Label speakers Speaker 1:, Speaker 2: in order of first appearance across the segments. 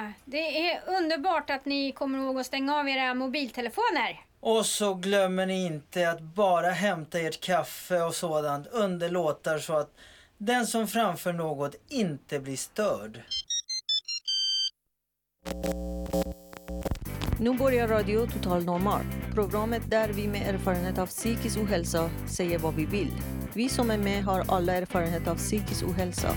Speaker 1: Ja, det är underbart att ni kommer ihåg att stänga av era mobiltelefoner.
Speaker 2: Och så glömmer ni inte att bara hämta ert kaffe och sådant under låtar så att den som framför något inte blir störd.
Speaker 3: Nu börjar Radio Total Normal. Programmet där vi med erfarenhet av psykisk ohälsa säger vad vi vill. Vi som är med har alla erfarenhet av psykisk ohälsa.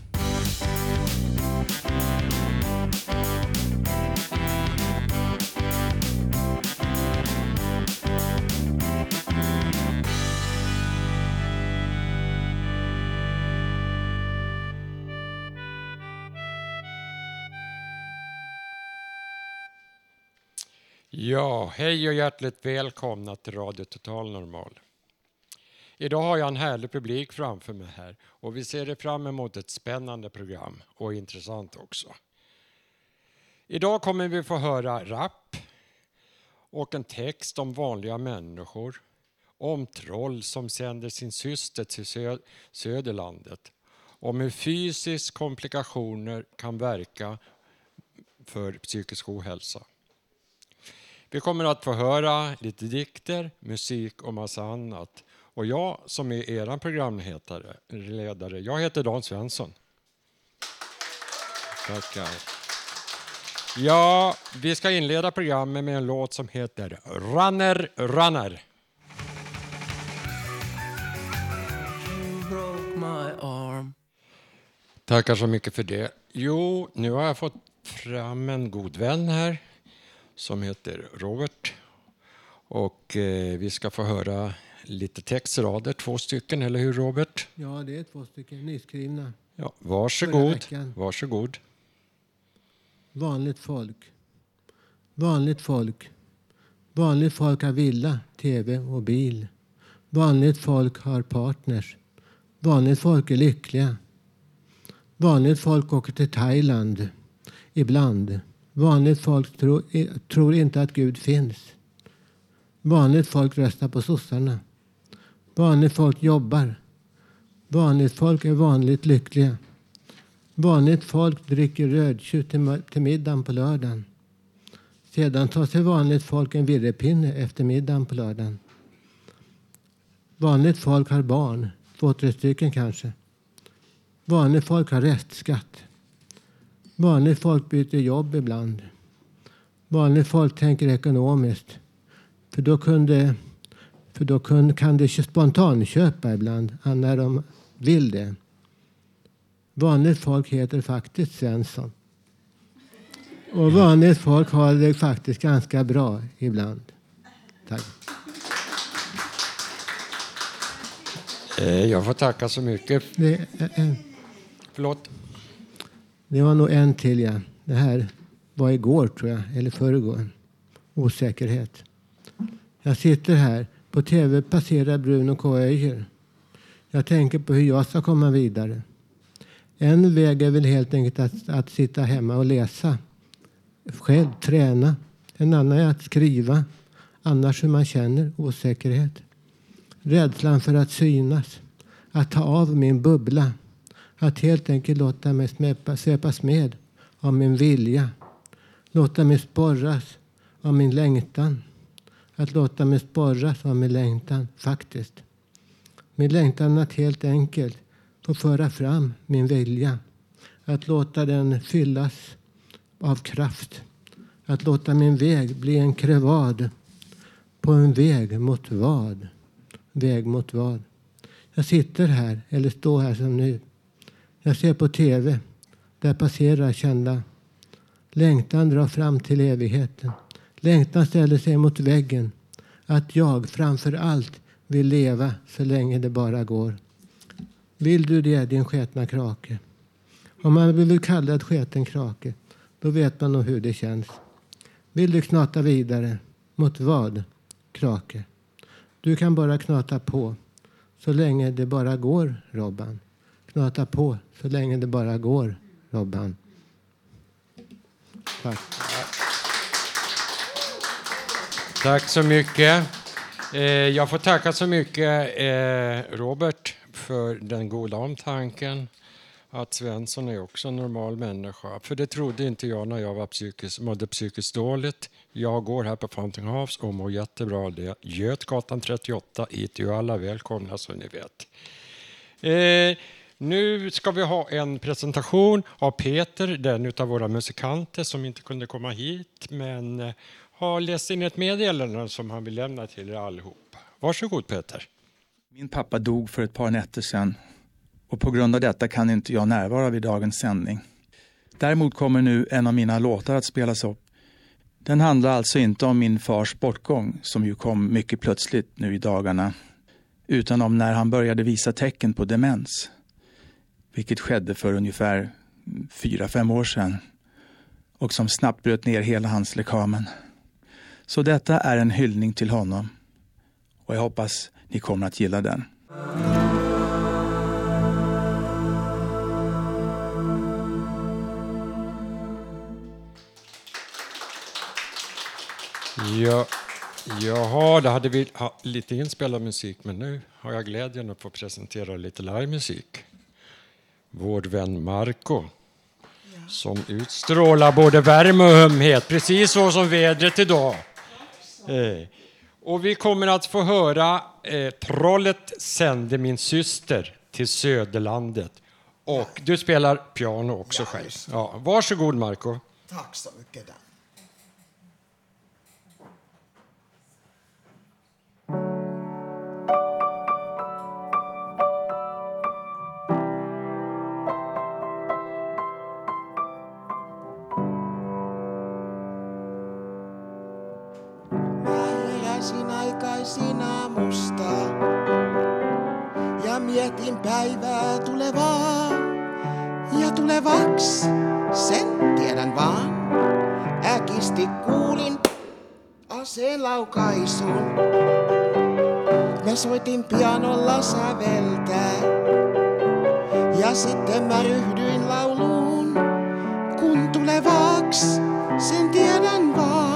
Speaker 4: Ja, hej och hjärtligt välkomna till Radio Total Normal. Idag har jag en härlig publik framför mig här och vi ser fram emot ett spännande program och intressant också. Idag kommer vi få höra rap och en text om vanliga människor, om troll som sänder sin syster till sö Söderlandet, om hur fysiska komplikationer kan verka för psykisk ohälsa. Vi kommer att få höra lite dikter, musik och massa annat. Och jag som är er programledare, jag heter Dan Svensson. Tackar. Ja, vi ska inleda programmet med en låt som heter Runner, Runner. Tackar så mycket för det. Jo, nu har jag fått fram en god vän här som heter Robert. Och eh, vi ska få höra lite textrader, två stycken, eller hur Robert?
Speaker 5: Ja, det är två stycken nyskrivna.
Speaker 4: Ja, varsågod. varsågod.
Speaker 5: Vanligt folk. Vanligt folk. Vanligt folk har villa, tv och bil. Vanligt folk har partners. Vanligt folk är lyckliga. Vanligt folk åker till Thailand ibland. Vanligt folk tror, tror inte att Gud finns. Vanligt folk röstar på sossarna. Vanligt folk jobbar. Vanligt folk är vanligt lyckliga. Vanligt folk dricker rödtjut till, till middagen på lördagen. Sedan tar sig vanligt folk en virrepinne efter middagen på lördagen. Vanligt folk har barn, två, tre stycken kanske. Vanligt folk har restskatt. Vanligt folk byter jobb ibland. Vanligt folk tänker ekonomiskt. För då, kunde, för då kunde, kan de spontanköpa ibland när de vill det. Vanligt folk heter faktiskt Svensson. Och vanligt folk har det faktiskt ganska bra ibland. Tack.
Speaker 4: Eh, jag får tacka så mycket.
Speaker 5: Det, äh,
Speaker 4: Förlåt?
Speaker 5: Det var nog en till, ja. Det här var igår, tror jag, eller förrgår. Osäkerhet. Jag sitter här. På tv passerar Bruno K. Öijer. Jag tänker på hur jag ska komma vidare. En väg är väl helt enkelt att, att sitta hemma och läsa. Själv träna. En annan är att skriva. Annars hur man känner osäkerhet. Rädslan för att synas. Att ta av min bubbla. Att helt enkelt låta mig svepas med av min vilja. Låta mig sporras av min längtan. Att låta mig sporras av min längtan, faktiskt. Min längtan att helt enkelt få föra fram min vilja. Att låta den fyllas av kraft. Att låta min väg bli en krevad på en väg mot vad? Väg mot vad? Jag sitter här, eller står här som nu, jag ser på tv. Där passerar kända. Längtan drar fram till evigheten. Längtan ställer sig mot väggen. Att jag framför allt vill leva så länge det bara går. Vill du det, din sketna krake? Om man vill bli kallad sketen krake, då vet man nog hur det känns. Vill du knata vidare? Mot vad? Krake. Du kan bara knata på. Så länge det bara går, Robban. Knata på så länge det bara går, Robban. Tack.
Speaker 4: Tack så mycket. Eh, jag får tacka så mycket eh, Robert för den goda omtanken att Svensson är också en normal människa. För det trodde inte jag när jag var psykisk, mådde psykiskt dåligt. Jag går här på Fountain House och mår jättebra Det det. Götgatan 38, hit är ju alla välkomna så ni vet. Eh, nu ska vi ha en presentation av Peter, den av våra musikanter som inte kunde komma hit men eh, har läst in ett meddelande som han vill lämna till er allihop. Varsågod Peter.
Speaker 6: Min pappa dog för ett par nätter sedan och på grund av detta kan inte jag närvara vid dagens sändning. Däremot kommer nu en av mina låtar att spelas upp. Den handlar alltså inte om min fars bortgång, som ju kom mycket plötsligt nu i dagarna, utan om när han började visa tecken på demens. Vilket skedde för ungefär fyra fem år sedan och som snabbt bröt ner hela hans lekamen. Så detta är en hyllning till honom och jag hoppas ni kommer att gilla den.
Speaker 4: Ja, jaha, då hade vi ha, lite inspelad musik, men nu har jag glädjen att få presentera lite livemusik. Vår vän Marco som utstrålar både värme och ömhet, precis så som vädret idag. Eh. Och vi kommer att få höra eh, Trollet sände min syster till Söderlandet. Och du spelar piano också själv. Ja, varsågod Marco.
Speaker 7: Tack så mycket. Dan. Mietin päivää tulevaa ja tulevaks, sen tiedän vaan. Äkisti kuulin aseen laukaisun. Mä soitin pianolla säveltää ja sitten mä ryhdyin lauluun. Kun tulevaks, sen tiedän vaan.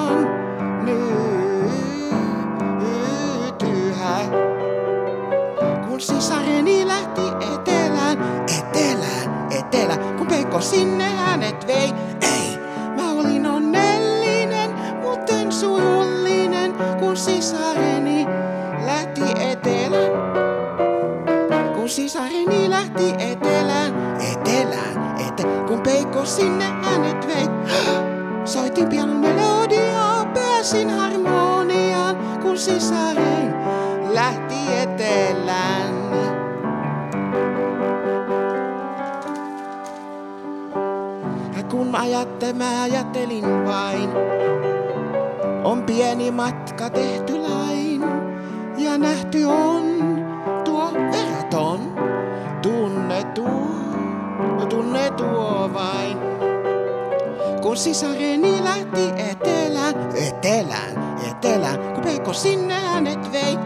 Speaker 7: Peikko sinne hänet vei, ei. Mä olin onnellinen, mutten surullinen, kun sisareni lähti etelään. Kun sisareni lähti etelään, etelään, etelään. Kun Peikko sinne hänet vei, soitin pianon melodiaa, pääsin harmoniaan, kun sisareni lähti etelään. Kun ajatte, mä ajattelin vain, on pieni matka tehty lain. Ja nähty on tuo veraton, tunnettu, tunnettu vain. Kun sisareni lähti etelään, etelään, etelään, kun Peikko sinne hänet vei.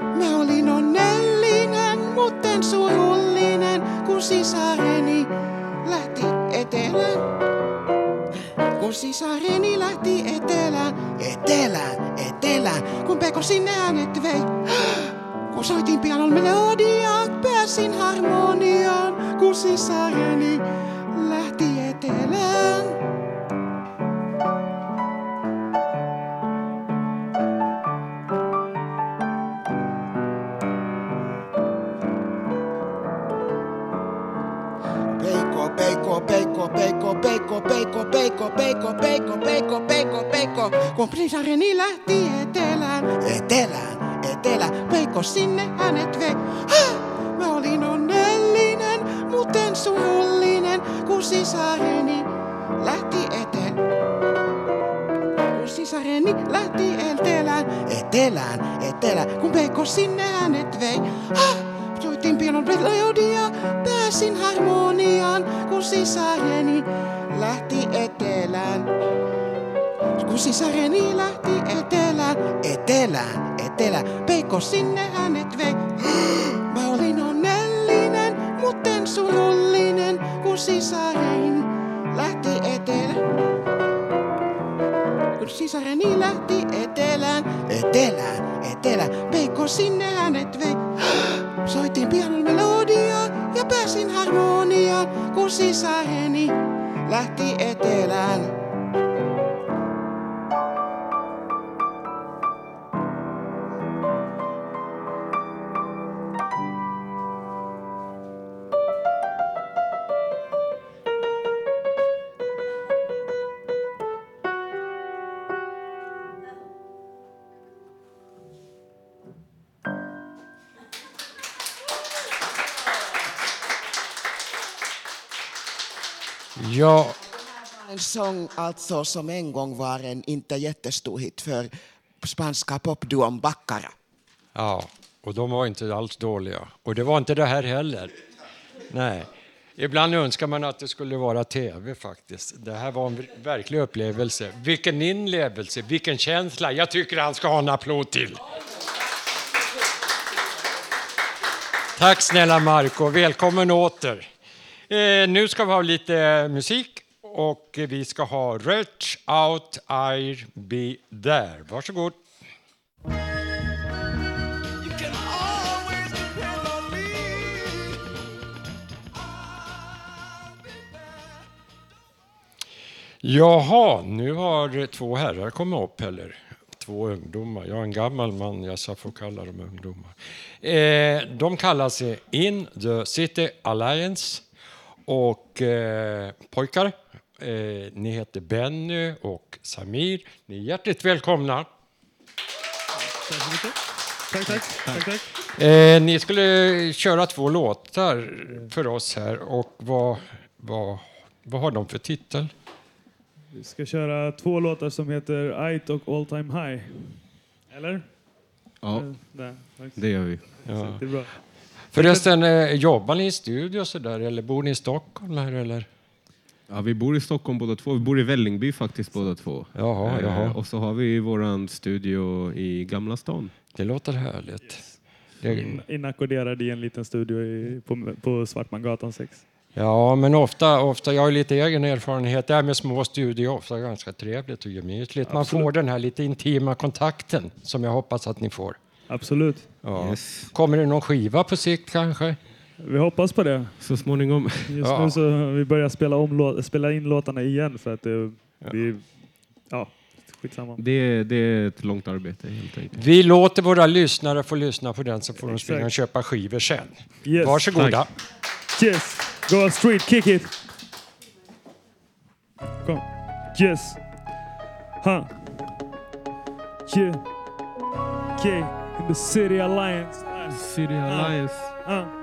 Speaker 7: Mä olin onnellinen, mutten surullinen, kun sisareni etelään. Kun sisareni lähti etelään, etelään, etelään, kun Peko sinne äänet vei. Kun soitin pianon melodiaa, pääsin harmoniaan, kun sisareni lähti etelään. Peikko, peikko, peikko, peikko, peikko, peikko, peikko, peikko, peikko. Kun sisareni lähti etelään, etelään, etelään, peikko sinne hänet vei. Häh! Mä olin onnellinen, mutten surullinen, kun sisareni lähti etelään. Kun sisareni lähti etelään, etelään, etelään, kun peikko sinne hänet vei. Häh! Soitin pianon melodia, pääsin harmoniaan, kun sisareni lähti etelään. Kun sisareni lähti etelään, etelään, etelään, Peikko sinne hänet vei. Mä olin onnellinen, mutten surullinen, kun sisareni lähti etelään. Kun sisareni lähti etelään, etelään, etelään, Peikko sinne hänet vei. Soitin pianon melodia Hypäsin harmonia, kun sisäheni lähti etelään.
Speaker 4: Ja,
Speaker 7: En sång alltså som en gång var en inte jättestor hit för spanska popduon Baccara.
Speaker 4: ja, och de var inte alls dåliga. Och det var inte det här heller. Nej. Ibland önskar man att det skulle vara tv faktiskt. Det här var en verklig upplevelse. Vilken inlevelse, vilken känsla. Jag tycker han ska ha en applåd till. Tack snälla Marco, välkommen åter. Eh, nu ska vi ha lite musik och vi ska ha Reach Out I'll Be There. Varsågod. Jaha, nu har två herrar kommit upp, eller två ungdomar. Jag är en gammal man, jag ska få kalla dem ungdomar. Eh, de kallar sig In the City Alliance. Och eh, pojkar, eh, ni heter Benny och Samir. Ni är hjärtligt välkomna.
Speaker 8: Tack, tack. tack, tack.
Speaker 4: Eh, ni skulle köra två låtar för oss här. Och vad, vad, vad har de för titel?
Speaker 8: Vi ska köra två låtar som heter It och All Time High. Eller?
Speaker 9: Ja,
Speaker 8: Eh, där, tack.
Speaker 9: det gör vi.
Speaker 4: Ja.
Speaker 8: Det är bra.
Speaker 4: Förresten, eh, jobbar ni i studio så där, eller bor ni i Stockholm här eller?
Speaker 9: Ja, vi bor i Stockholm båda två. Vi bor i Vällingby faktiskt båda två.
Speaker 4: Jaha,
Speaker 9: Eh,
Speaker 4: jaha.
Speaker 9: Och så har vi våran studio i Gamla stan.
Speaker 4: Det låter härligt. Det,
Speaker 8: In- Inackorderad i en liten studio i, på, på Svartmangatan 6.
Speaker 4: ja, men ofta, ofta, jag har lite egen erfarenhet, det här med små studior är ofta ganska trevligt och gemytligt. Man
Speaker 8: Absolut.
Speaker 4: får den här lite intima kontakten som jag hoppas att ni får.
Speaker 8: Absolut.
Speaker 4: Ja.
Speaker 9: Yes.
Speaker 4: Kommer det någon skiva på sikt kanske?
Speaker 8: Vi hoppas på det.
Speaker 9: Så småningom.
Speaker 8: Just
Speaker 4: Ja.
Speaker 8: nu så vi börjar spela, om, spela in låtarna igen för att det, vi... Ja, skitsamma.
Speaker 9: Det, det är ett långt arbete helt enkelt.
Speaker 4: Vi låter våra lyssnare få lyssna på den så får de springa och
Speaker 8: Exakt.
Speaker 4: köpa skivor sen.
Speaker 8: Yes.
Speaker 4: Varsågoda.
Speaker 9: Tack.
Speaker 8: Yes. Go street, kick it. Kom. Yes. Huh. Yeah. Okay. In the city alliance.
Speaker 9: The city Alliance.
Speaker 8: Uh.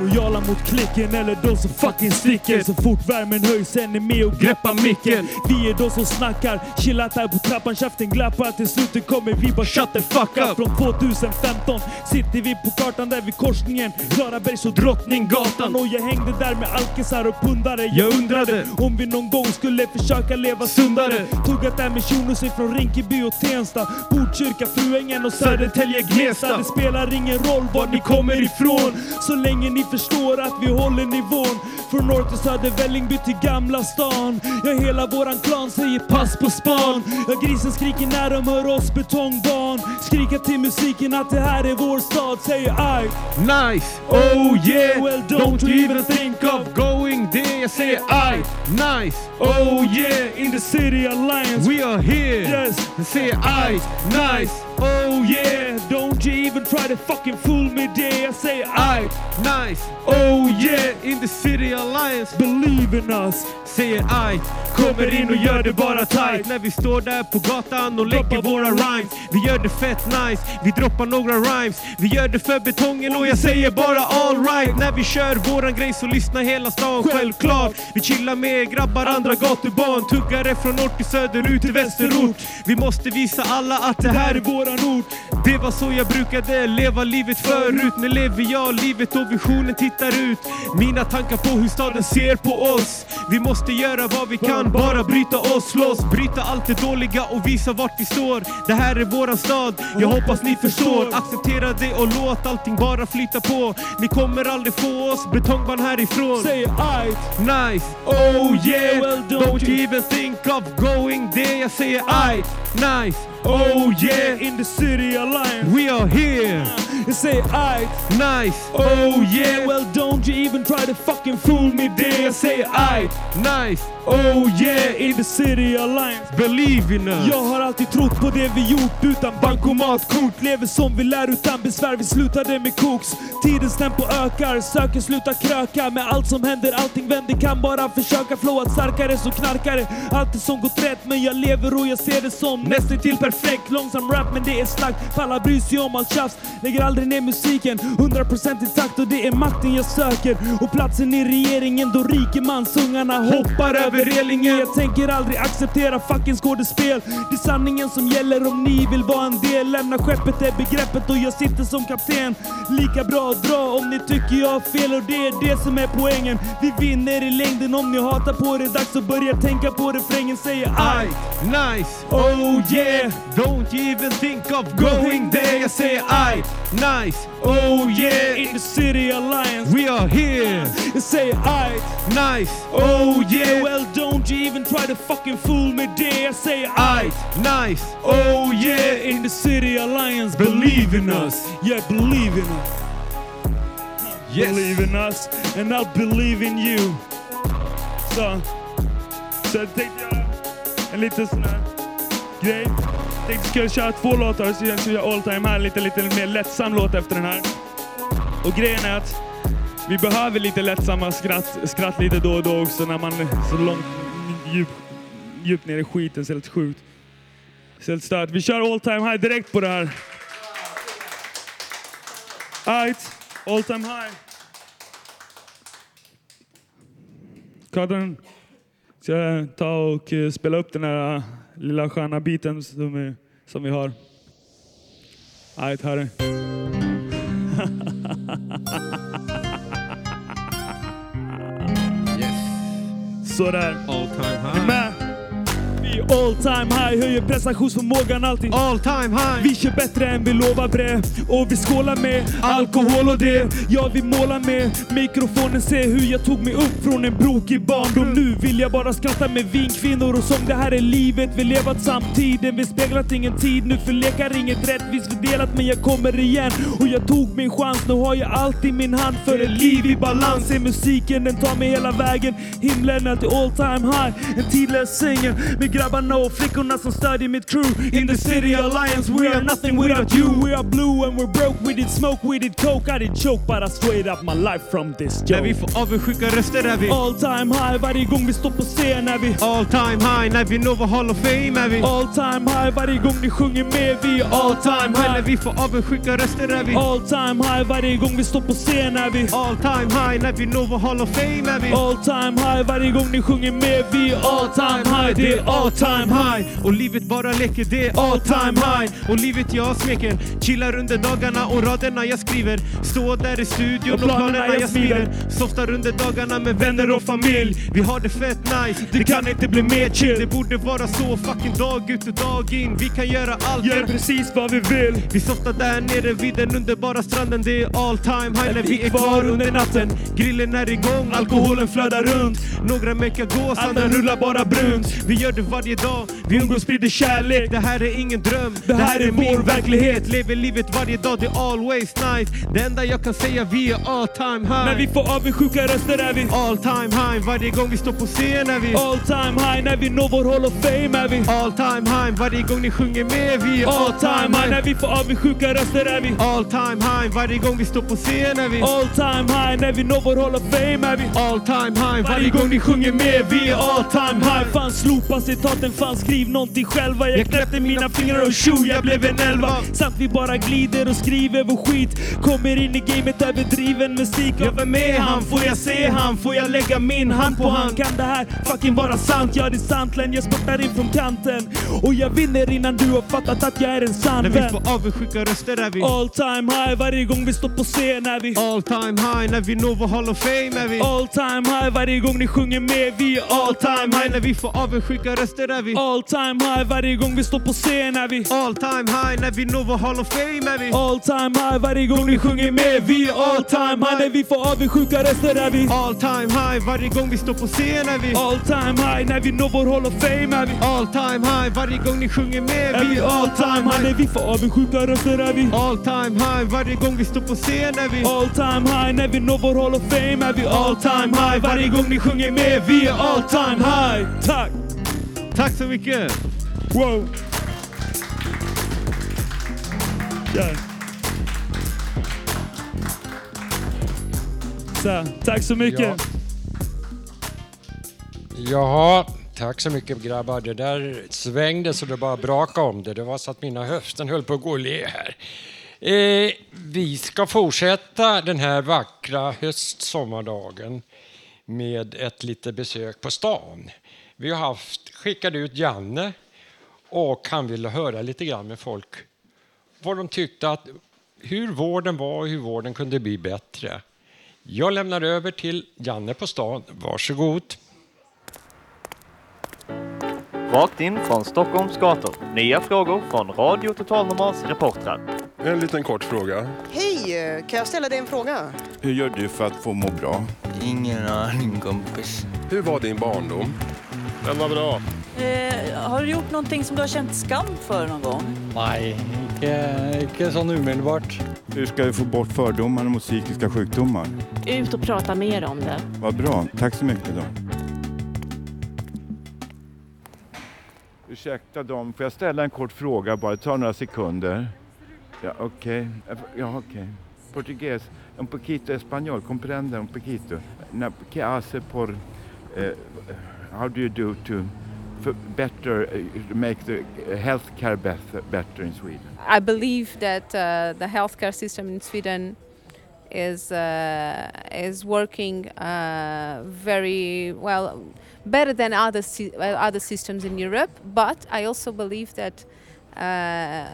Speaker 8: Lojala mot klicken eller de som fucking sticker. Så fort värmen höjs en är med och greppar micken. Vi är de som snackar, chillat här på trappan, käften glappar Till slutet kommer vi bara shut the fuck up. Från 2015 sitter vi på kartan där vid korsningen. Klarabergs och Drottninggatan. Och jag hängde där med alkisar och pundare. Jag undrade om vi någon gång skulle försöka leva sundare. Tuggat där med shunos från Rinkeby och Tensta. Botkyrka, Fruängen och Södertälje, Gnesta. Det spelar ingen roll var ni kommer ifrån. Så länge ni förstår att vi håller nivån Från norr till söder, Vällingby till Gamla stan Ja, hela våran klan säger pass på span Ja, grisen skriker när de hör oss betongbarn Skrika till musiken att det här är vår stad Säger I
Speaker 9: Nice! Oh yeah!
Speaker 8: Well, don't you even think of
Speaker 9: going there? Jag säger I. Nice!
Speaker 8: Oh yeah, in the city alliance
Speaker 9: We are here!
Speaker 8: Yes.
Speaker 9: Jag säger I. Nice!
Speaker 8: Oh yeah, don't you even try to fucking fool me there I say I
Speaker 9: Nice! Oh yeah! In the city alliance.
Speaker 8: believe in us
Speaker 9: Säger I. Kommer in och gör det bara tight. När vi står där på gatan och lägger våra rhymes. Vi gör det fett nice. Vi droppar några rhymes. Vi gör det för betongen och jag säger bara alright. När vi kör våran grej så lyssnar hela stan självklart. Vi chillar med grabbar, andra gatubarn. Tuggare från norr till söder, ut till västerort. Vi måste visa alla att det här är våran ort. Det var så jag brukade leva livet förut. Nu lever jag livet och visionen tittar ut. Mina tankar på hur staden ser på oss. Vi måste göra vad vi kan, bara bryta oss loss. Bryta allt det dåliga och visa vart vi står. Det här är våran stad, jag hoppas ni förstår. Acceptera det och låt allting bara flyta på. Ni kommer aldrig få oss betongband härifrån.
Speaker 8: Säg ajt,
Speaker 9: Nice, oh yeah, don't you even think of going there. Jag säger ajt, nice, oh yeah,
Speaker 8: in the city alliance.
Speaker 9: we are here.
Speaker 8: Jag säger ajt,
Speaker 9: Nice, oh yeah,
Speaker 8: well don't you even try to fucking fool me. Jag säger ajt,
Speaker 9: nice,
Speaker 8: oh yeah, in the city alliance.
Speaker 9: believe in us.
Speaker 8: Jag har alltid trott på det vi gjort utan bankomatkort. Lever som vi lär utan besvär, vi slutade med koks. Tidens tempo ökar, söker sluta kröka. Med allt som händer, allting vänder, kan bara försöka flåa starkare så knarkare. Allt som gått rätt men jag lever och jag ser det som nästan till perfekt Långsam rap men det är slakt, alla bryr sig om allt tjafs Lägger aldrig ner musiken, 100% intakt och det är makten jag söker. Och platsen i regeringen då rikemansungarna hoppar över relingen. Jag tänker aldrig acceptera fucking skådespel. Det är sanningen som gäller om ni vill vara en del. Lämna skeppet är begreppet och jag sitter som kapten. Lika bra att dra om ni tycker jag har fel och det är det som är poängen. Vi vinner i längden om ni hatar på det. Dags att börja tänka på refrängen Säger aj,
Speaker 9: Nice,
Speaker 8: oh yeah
Speaker 9: don't even think of going there. Jag säger aj, nice, oh yeah,
Speaker 8: In the city alliance
Speaker 9: we are here.
Speaker 8: Jag säger aj,
Speaker 9: Nice, oh yeah,
Speaker 8: well don't you even try to fucking fool me there Jag säger aj,
Speaker 9: nice,
Speaker 8: oh yeah. In the city alliance Believe in us. Yeah, believe in us.
Speaker 9: Yes.
Speaker 8: Believe in us and I'll believe in you. Så, så jag tänkte göra en liten sån här grej Tänkte skulle köra två låtar så jag skulle jag all time här, lite, lite mer lättsam låt efter den här. Och grejen är att vi behöver lite lättsamma skratt, skratt lite då och då också när man är så långt djup, djupt ner i skiten, så helt sjukt. Så helt stört. Vi kör all time high direkt på det här. Alright, all time high. Kadden, ska jag ta och eh, spela upp den här lilla sköna biten som vi, som vi har. Alright, här är Sådär.
Speaker 9: All time high.
Speaker 8: Vi all time high, höjer prestationsförmågan alltid.
Speaker 9: All time high.
Speaker 8: Vi kör bättre än vi lovar bre. Och vi skålar med alkohol och det. Ja, vi målar med mikrofonen. Se hur jag tog mig upp från en brokig barndom. Nu vill jag bara skratta med vinkvinnor. Och sång Det här är livet vi levat samtiden. Vi speglat ingen tid. Nu förlekar inget rättvist fördelat Men jag kommer igen. Och jag tog min chans. Nu har jag allt i min hand För ett liv i balans. Är musiken Den tar mig hela vägen. Himlen är till all time high. En tidlös singel Med grabbarna och flickorna som stödjer mitt crew In the city alliance we are nothing without you We are blue and we're broke We did smoke, we did coke I did choke but I straight up my life from this
Speaker 9: När
Speaker 8: joke
Speaker 9: vi får avundsjuka röster är vi
Speaker 8: All time high varje gång vi står på scen är vi
Speaker 9: All time high. När vi når vår Hall of Fame är vi
Speaker 8: All time high varje gång ni sjunger med Vi all time
Speaker 9: high. När vi får avundsjuka röster är vi
Speaker 8: All time high varje gång vi står på scen är vi
Speaker 9: All time high. När vi når vår Hall of Fame är vi
Speaker 8: All time high varje gång ni sjunger med Vi all time high, det är all time high.
Speaker 9: Och livet bara leker, det är all time high. Och livet jag smeker Chillar under dagarna och raderna jag skriver. Står där i studion och planerna jag smider Softar under dagarna med vänner och familj. Vi har det fett nice, det kan inte bli mer chill. Det borde vara så fucking dag ut och dag in. Vi kan göra allt
Speaker 8: Gör precis vad vi vill.
Speaker 9: Vi softar där nere vid den underbara stranden. Det är all time high när vi är kvar under natten? Grillen är igång, alkoholen flödar runt. Några mekar gås, andra rullar bara brunt. Vi gör det varje dag, vi umgås sprider kärlek. Det här är ingen dröm, det här är vår verklighet. Lever livet varje dag, det är always nice. Det enda jag kan säga, vi är all time high.
Speaker 8: När vi får avundsjuka röster är vi
Speaker 9: All time high, varje gång vi står på scen är vi
Speaker 8: All time high. När vi når vår Hall of Fame är vi
Speaker 9: All time high, varje gång ni sjunger med vi är
Speaker 8: All time high. när vi får avundsjuka röster är vi
Speaker 9: All time high, varje gång vi står på scen är vi
Speaker 8: All time high. När vi når vår Hall of Fame är vi
Speaker 9: All time high, varje gång ni sjunger med vi är all time high.
Speaker 8: Fan slopa citatet låten, fan skriv någonting själva. Jag knäppte mina fingrar och tjo, jag blev en elva. Samt vi bara glider och skriver vår skit. Kommer in i gamet överdriven musik.
Speaker 9: Ja, vem är han? Får jag se han? Får jag lägga min hand på han?
Speaker 8: Kan det här fucking vara sant? Ja det är sant Len, jag spurtar in från kanten. Och jag vinner innan du har fattat att jag är en sann
Speaker 9: När vi
Speaker 8: vän.
Speaker 9: får avundsjuka röster är vi
Speaker 8: All time high varje gång vi står på scen är vi.
Speaker 9: All time high när vi når vår Hall of Fame är vi
Speaker 8: All time high varje gång ni sjunger med. Vi är
Speaker 9: All time high när vi får avundsjuka röster är vi
Speaker 8: All time high varje gång vi står på scen är vi.
Speaker 9: All time high när vi når vår Hall of Fame är vi
Speaker 8: All time high varje gång ni sjunger med. Vi är all time high när vi får avundsjuka röster är vi.
Speaker 9: All time high varje gång vi står på scen är vi
Speaker 8: All time high när vi når vår Hall of Fame är vi.
Speaker 9: All time high varje gång ni sjunger med
Speaker 8: Är vi all time high när vi får avundsjuka röster är vi.
Speaker 9: All time high varje gång vi står på scen är vi
Speaker 8: All time high när vi når vår Hall of Fame är vi all time high varje gång ni sjunger med. Vi är all time high. Tack!
Speaker 9: Tack så mycket!
Speaker 8: Wow! Yeah. Så, tack så mycket.
Speaker 4: Ja. Jaha, tack så mycket grabbar. Det där svängde så det bara brakade om det. Det var så att mina höften höll på att gå le här. Eh, vi ska fortsätta den här vackra höstsommardagen med ett litet besök på stan. Vi har haft, skickade ut Janne och han ville höra lite grann med folk vad de tyckte att hur vården var och hur vården kunde bli bättre. Jag lämnar över till Janne på stan. Varsågod.
Speaker 10: Rakt in från Stockholms gator. Nya frågor från Radio Total Normals reportrar.
Speaker 11: En liten kort fråga.
Speaker 12: Hej, kan jag ställa dig en fråga?
Speaker 11: Hur gör du för att få må bra?
Speaker 12: Ingen aning kompis.
Speaker 11: Hur var din barndom?
Speaker 13: Den var bra.
Speaker 14: Eh, har du gjort någonting som du har känt skam för någon gång?
Speaker 15: Nej, inte, inte sån omedelbart.
Speaker 16: Hur ska vi få bort fördomarna mot psykiska sjukdomar?
Speaker 17: Ut och prata mer om det.
Speaker 16: Vad bra, tack så mycket då. Ursäkta dem, får jag ställa en kort fråga bara? Det tar några sekunder. Ja, okej. Ja, okej. Portugis. Un poquito español, comprende un poquito. Na, ¿Qué hace por... eh, how do you do to better, uh, make the healthcare better, better in Sweden?
Speaker 18: I believe that uh, the healthcare system in Sweden is uh, is working uh, very well, better than other uh, other systems in Europe. But I also believe that. Uh,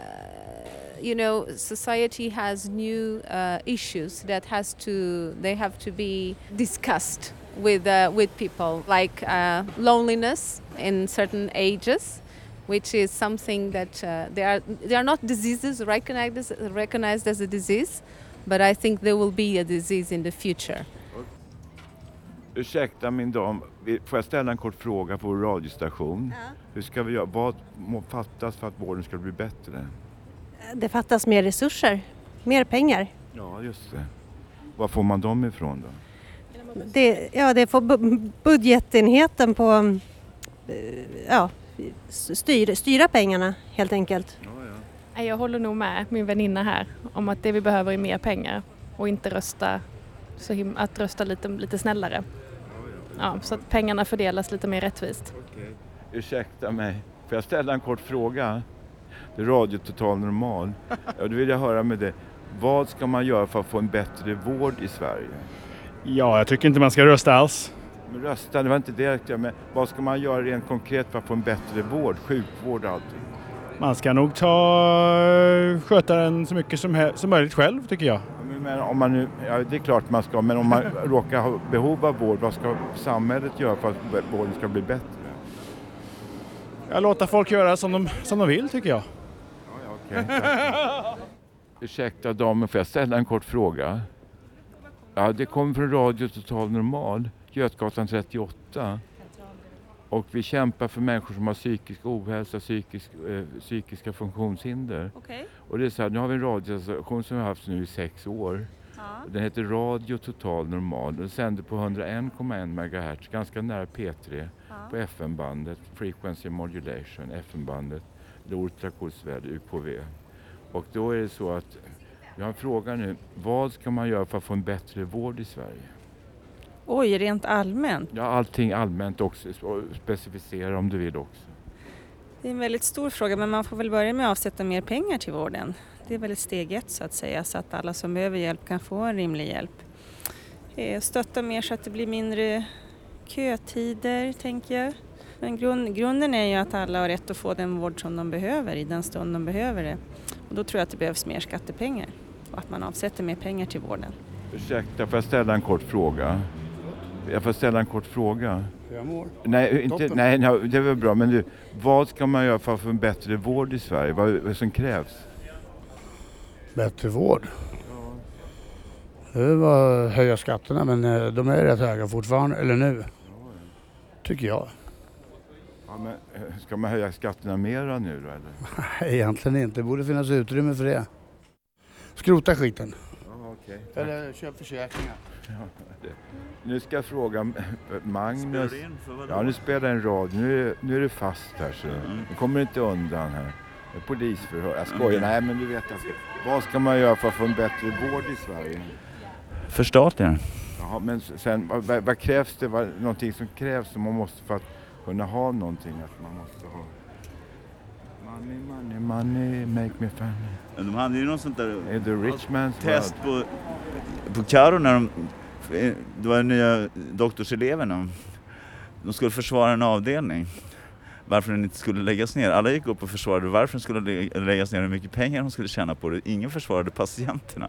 Speaker 18: you know, society has new issues that has to they have to be discussed with uh, with people, like uh, loneliness in certain ages, which is something that uh, they are they are not diseases recognized as, recognized as a disease, but I think there will be a disease in the future.
Speaker 16: Ursäkta min dam, får jag ställa en kort fråga på vår radiostation? Hur ska vi göra? Vad må fattas för att vården ska bli bättre?
Speaker 19: Det fattas mer resurser, mer pengar.
Speaker 16: Ja, just det. Var får man dem ifrån då?
Speaker 19: Det, ja, det får bu- budgetenheten på eh, ja, styr, styra pengarna helt enkelt.
Speaker 17: Nej, Jag håller nog med min väninna här om att det vi behöver är mer pengar och inte rösta så him- att rösta lite, lite snällare. Ja, så att pengarna fördelas lite mer rättvist.
Speaker 16: Ursäkta mig, får jag ställa en kort fråga? Det är Radio Total Normal. Ja, då vill jag höra med dig. Vad ska man göra för att få en bättre vård i Sverige?
Speaker 13: Ja, jag tycker inte man ska rösta alls.
Speaker 16: Rösta, det var inte det jag men vad ska man göra rent konkret för att få en bättre vård, sjukvård och allting?
Speaker 13: Man ska nog ta, sköta den så mycket som, som möjligt själv tycker jag.
Speaker 16: Men- om man nu, ja, det är klart man ska, men om man råkar ha behov av vård, vad ska samhället göra för att vården ska bli bättre?
Speaker 13: Jag låter folk göra som de, som de vill tycker jag.
Speaker 16: Okej, tack. Ursäkta damen, får jag ställa en kort fråga? Ja, det kommer från Radio Total Normal, Götgatan 38. Och vi kämpar för människor som har psykisk ohälsa, psykisk, eh, psykiska funktionshinder.
Speaker 18: Okej.
Speaker 16: Och det är så här, nu har vi en radiostation som vi har haft nu i sex år. Den heter Radio Total Normal. Den sänder på 101,1 MHz, ganska nära P3 på FM-bandet, Frequency Modulation, FM-bandet, Ultrakursväder, UKV. Och då är det så att, jag har en fråga nu, vad ska man göra för att få en bättre vård i Sverige?
Speaker 14: Oj, rent allmänt.
Speaker 16: Ja, allting allmänt också, specificera om du vill också.
Speaker 20: Det är en väldigt stor fråga men man får väl börja med att avsätta mer pengar till vården. Det är väl steg ett så att säga så att alla som behöver hjälp kan få en rimlig hjälp. Eh, Stötta mer så att det blir mindre kötider tänker jag. Men grund, grunden är ju att alla har rätt att få den vård som de behöver i den stund de behöver det. Och då tror jag att det behövs mer skattepengar att man avsätter mer pengar till vården.
Speaker 16: Ursäkta, får jag ställa en kort fråga? Jag får ställa en kort fråga. Nej, inte,
Speaker 21: Toppen.
Speaker 16: nej, nej, det var bra. Men du, vad ska man göra för att få en bättre vård i Sverige? Vad, vad som krävs?
Speaker 21: Bättre vård. Det var att höja skatterna men eh, de är rätt höga fortfarande, eller nu. Tycker jag.
Speaker 16: Ja, men, eh, ska man höja skatterna mera nu då eller?
Speaker 21: Nej, egentligen inte. Det borde finnas utrymme för det. Skrota skiten.
Speaker 16: Ja, okej.
Speaker 21: Eller köp försäkringar.
Speaker 16: Nu ska jag fråga Magnus.
Speaker 22: Spelar du in för vadå?
Speaker 16: ja, nu spelar jag en rad. Nu är, nu är det fast här så du kommer inte undan här. Det är Polisförhör. Jag skojar.
Speaker 22: Mm.
Speaker 16: Nej, men du vet. Jag ska, vad ska man göra för att få en bättre vård i Sverige?
Speaker 22: Förstatliga
Speaker 16: Jaha, men sen, vad, vad, vad krävs det? Vad, någonting som krävs som man måste för att kunna ha någonting? Att man måste ha money, money, money, make me funny.
Speaker 22: Men de hade ju något sånt där
Speaker 16: Är det rich man's
Speaker 22: test
Speaker 16: world?
Speaker 22: på, på Karo när de, det var nya doktorseleverna. De skulle försvara en avdelning. Varför den inte skulle läggas ner. Alla gick upp och försvarade varför den skulle lä- läggas ner, hur mycket pengar de skulle tjäna på det. Ingen försvarade patienterna.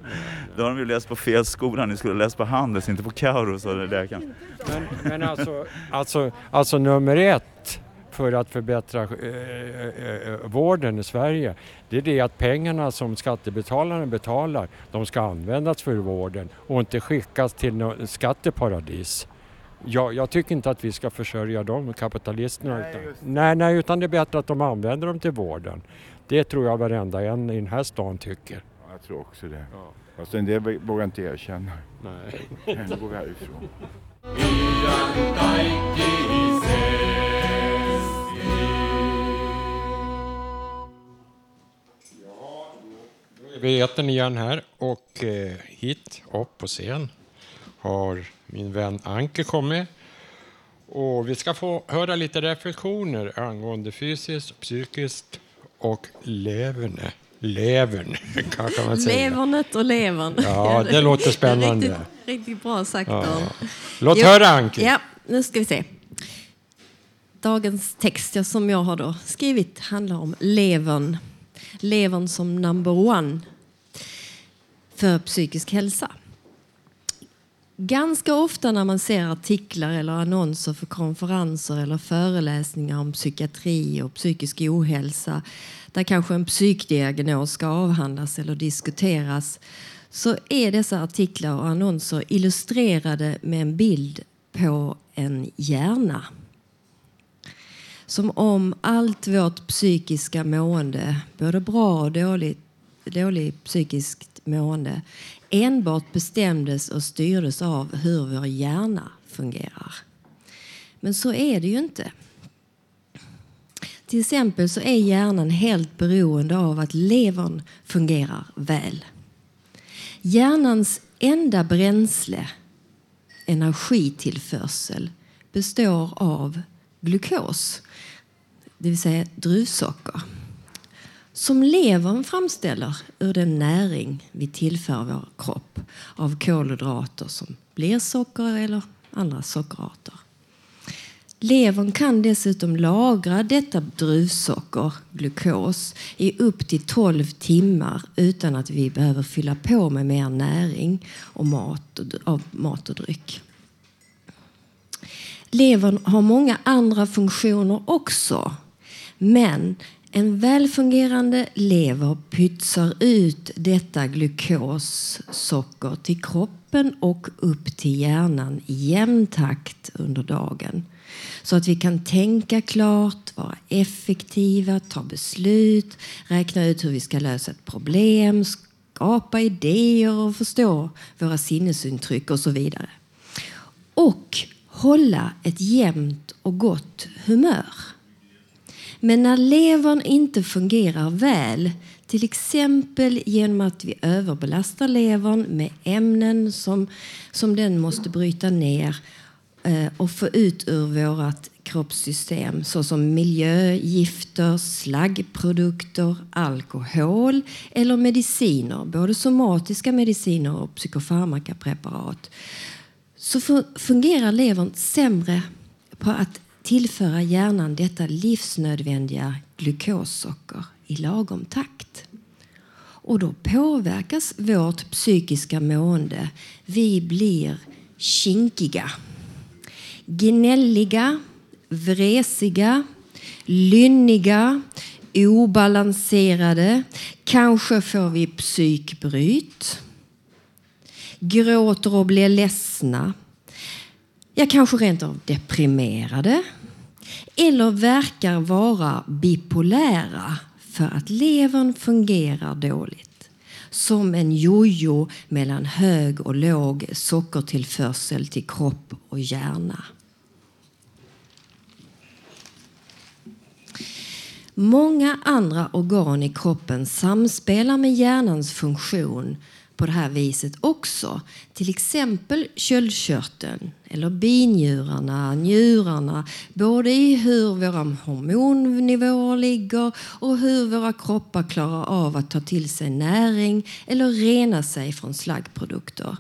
Speaker 22: Då har de ju läst på fel skola, ni skulle läst på Handels, inte på Kauro, sa läkaren.
Speaker 4: Men, men alltså, alltså, alltså nummer ett för att förbättra eh, eh, vården i Sverige, det är det att pengarna som skattebetalarna betalar, de ska användas för vården och inte skickas till något skatteparadis. Jag, jag tycker inte att vi ska försörja dem, kapitalisterna.
Speaker 16: Nej,
Speaker 4: utan, nej, nej, utan det är bättre att de använder dem till vården. Det tror jag varenda en i den här stan tycker.
Speaker 16: Ja, Jag tror också det. Fast en del vågar inte erkänna.
Speaker 4: Nej.
Speaker 16: Nu går vi härifrån.
Speaker 4: Vi äter igen här och eh, hit upp på scen har min vän Anke kommit. Och vi ska få höra lite reflektioner angående fysiskt, psykiskt och leverne. Levern, kanske man säger.
Speaker 23: Levernet och levern.
Speaker 4: Ja, det låter spännande.
Speaker 23: Riktigt, riktigt bra sagt.
Speaker 4: Ja. Låt
Speaker 23: Jo,
Speaker 4: höra, Anki.
Speaker 23: Ja, nu ska vi se. Dagens text som jag har då skrivit handlar om levern. Levern som number one för psykisk hälsa. Ganska ofta när man ser artiklar eller annonser för konferenser eller föreläsningar om psykiatri och psykisk ohälsa där kanske en psykdiagnos ska avhandlas eller diskuteras så är dessa artiklar och annonser illustrerade med en bild på en hjärna. Som om allt vårt psykiska mående, både bra och dåligt, dåligt psykiskt mående enbart bestämdes och styrdes av hur vår hjärna fungerar. Men så är det ju inte. Till exempel så är hjärnan helt beroende av att levern fungerar väl. Hjärnans enda bränsle, energitillförsel, består av glukos, det vill säga druvsocker som levern framställer ur den näring vi tillför vår kropp av kolhydrater som blir socker eller andra sockerarter. Levern kan dessutom lagra detta druvsocker, glukos, i upp till 12 timmar utan att vi behöver fylla på med mer näring och mat och, av mat och dryck. Levern har många andra funktioner också. Men en välfungerande lever pytsar ut detta glukossocker till kroppen och upp till hjärnan i jämn takt under dagen. Så att vi kan tänka klart, vara effektiva, ta beslut, räkna ut hur vi ska lösa ett problem, skapa idéer och förstå våra sinnesintryck och så vidare. Och hålla ett jämnt och gott humör. Men när levern inte fungerar väl, till exempel genom att vi överbelastar levern med ämnen som, som den måste bryta ner eh, och få ut ur vårt kroppssystem såsom miljögifter, slaggprodukter, alkohol eller mediciner, både somatiska mediciner och psykofarmakapreparat, så fungerar levern sämre på att tillföra hjärnan detta livsnödvändiga glukossocker i lagom takt. Och då påverkas vårt psykiska mående. Vi blir kinkiga, gnälliga, vresiga, lynniga, obalanserade. Kanske får vi psykbryt. Gråter och blir ledsna. Ja, kanske rent av deprimerade. Eller verkar vara bipolära för att levern fungerar dåligt. Som en jojo mellan hög och låg sockertillförsel till kropp och hjärna. Många andra organ i kroppen samspelar med hjärnans funktion på det här viset också. Till exempel köldkörteln eller binjurarna, njurarna. Både i hur våra hormonnivåer ligger och hur våra kroppar klarar av att ta till sig näring eller rena sig från slaggprodukter.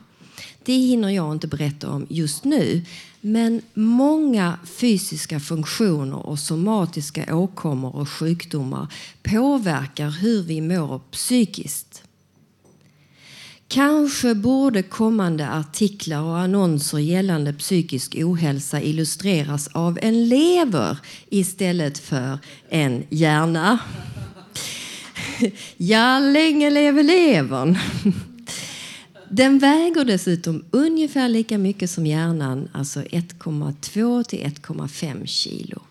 Speaker 23: Det hinner jag inte berätta om just nu. Men många fysiska funktioner och somatiska åkommor och sjukdomar påverkar hur vi mår psykiskt. Kanske borde kommande artiklar och annonser gällande psykisk ohälsa illustreras av en lever istället för en hjärna. Ja, länge leve levern! Den väger dessutom ungefär lika mycket som hjärnan, alltså 1,2 till 1,5 kilo.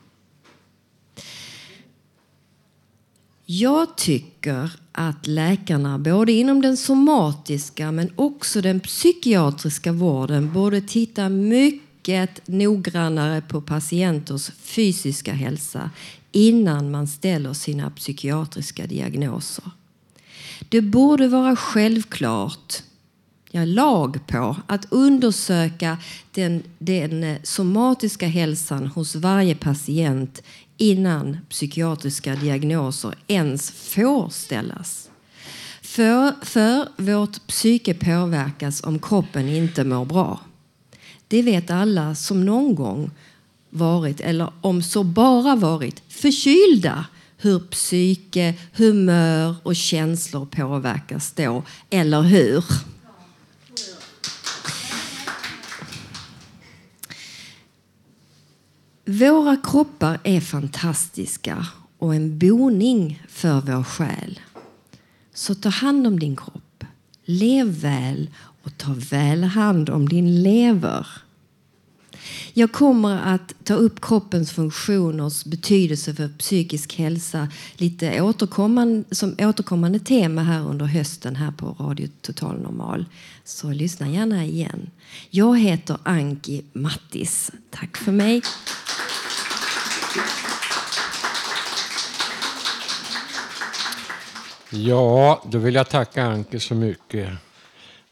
Speaker 23: Jag tycker att läkarna, både inom den somatiska men också den psykiatriska vården, borde titta mycket noggrannare på patienters fysiska hälsa innan man ställer sina psykiatriska diagnoser. Det borde vara självklart ja, lag på att undersöka den, den somatiska hälsan hos varje patient innan psykiatriska diagnoser ens får ställas. För, för vårt psyke påverkas om kroppen inte mår bra. Det vet alla som någon gång varit, eller om så bara varit, förkylda hur psyke, humör och känslor påverkas då, eller hur? Våra kroppar är fantastiska och en boning för vår själ. Så ta hand om din kropp. Lev väl och ta väl hand om din lever. Jag kommer att ta upp kroppens funktioners betydelse för psykisk hälsa lite återkommande, som återkommande tema här under hösten här på Radio Total Normal. Så lyssna gärna igen. Jag heter Anki Mattis. Tack för mig.
Speaker 4: Ja, då vill jag tacka Anke så mycket.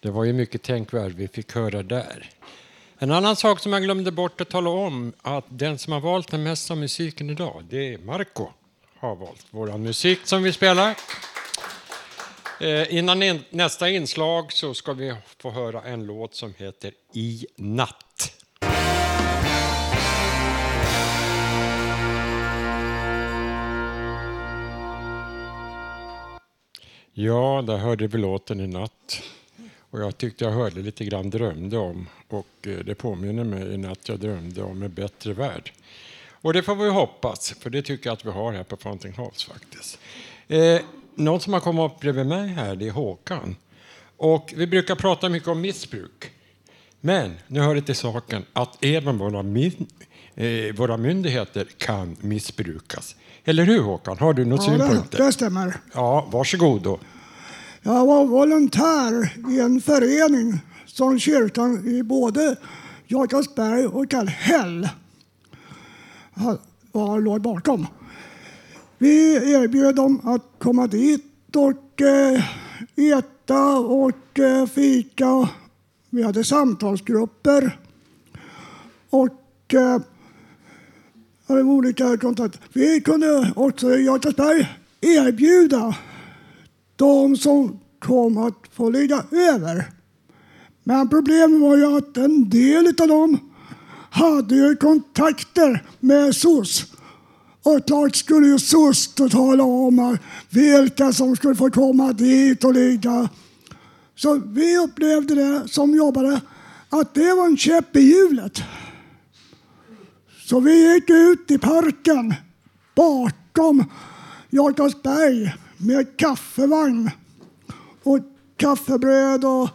Speaker 4: Det var ju mycket tänkvärd vi fick höra där. En annan sak som jag glömde bort att tala om, att den som har valt den mesta musiken idag, det är Marco har valt vår musik som vi spelar. Eh, innan in, nästa inslag så ska vi få höra en låt som heter I natt. Ja, där hörde vi låten i natt. Och jag tyckte jag hörde lite grann drömde om och eh, det påminner mig en att jag drömde om en bättre värld. Och det får vi hoppas, för det tycker jag att vi har här på Fountain House faktiskt. Eh, någon som har kommit upp bredvid mig här, det är Håkan. Och vi brukar prata mycket om missbruk. Men nu hör det till saken att även våra, min, eh, våra myndigheter kan missbrukas. Eller hur Håkan? Har du några
Speaker 21: Ja, det,
Speaker 4: synpunkter?
Speaker 21: det stämmer.
Speaker 4: Ja, varsågod då.
Speaker 21: Jag var volontär i en förening som kyrkan i både Jakobsberg och Kallhäll var, låg bakom. Vi erbjöd dem att komma dit och eh, äta och eh, fika. Vi hade samtalsgrupper. Och eh, hade olika kontakter. Vi kunde också i Jakobsberg erbjuda de som kom att få ligga över. Men problemet var ju att en del av dem hade ju kontakter med SOS. Och klart skulle ju SOS då tala om vilka som skulle få komma dit och ligga. Så vi upplevde det som jobbade att det var en käpp i hjulet. Så vi gick ut i parken bakom Jakobsberg med kaffevagn och kaffebröd och,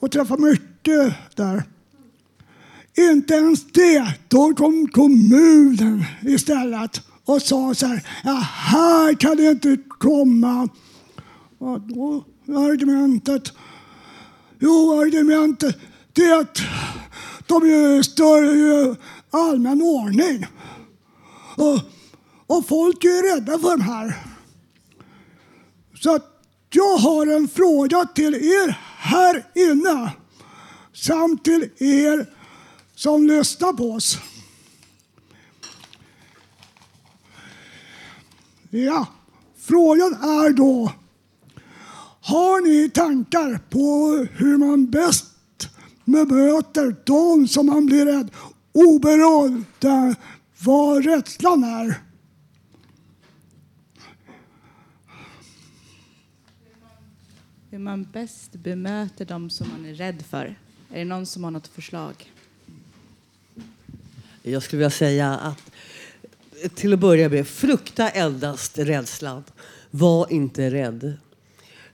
Speaker 21: och träffade mycket där. Inte ens det. Då kom kommunen istället och sa så här, ja, här kan det inte komma. Och då argumentet, jo argumentet, det är att de ju stör ju allmän ordning. Och, och folk är ju rädda för de här. Så att jag har en fråga till er här inne samt till er som lyssnar på oss. Ja, frågan är då har ni tankar på hur man bäst bemöter de som man blir rädd oberoende vad rädslan är?
Speaker 24: Hur man bäst bemöter dem som man är rädd för. Är det någon som har något förslag?
Speaker 25: Jag skulle vilja säga att till att börja med, frukta endast rädslan. Var inte rädd.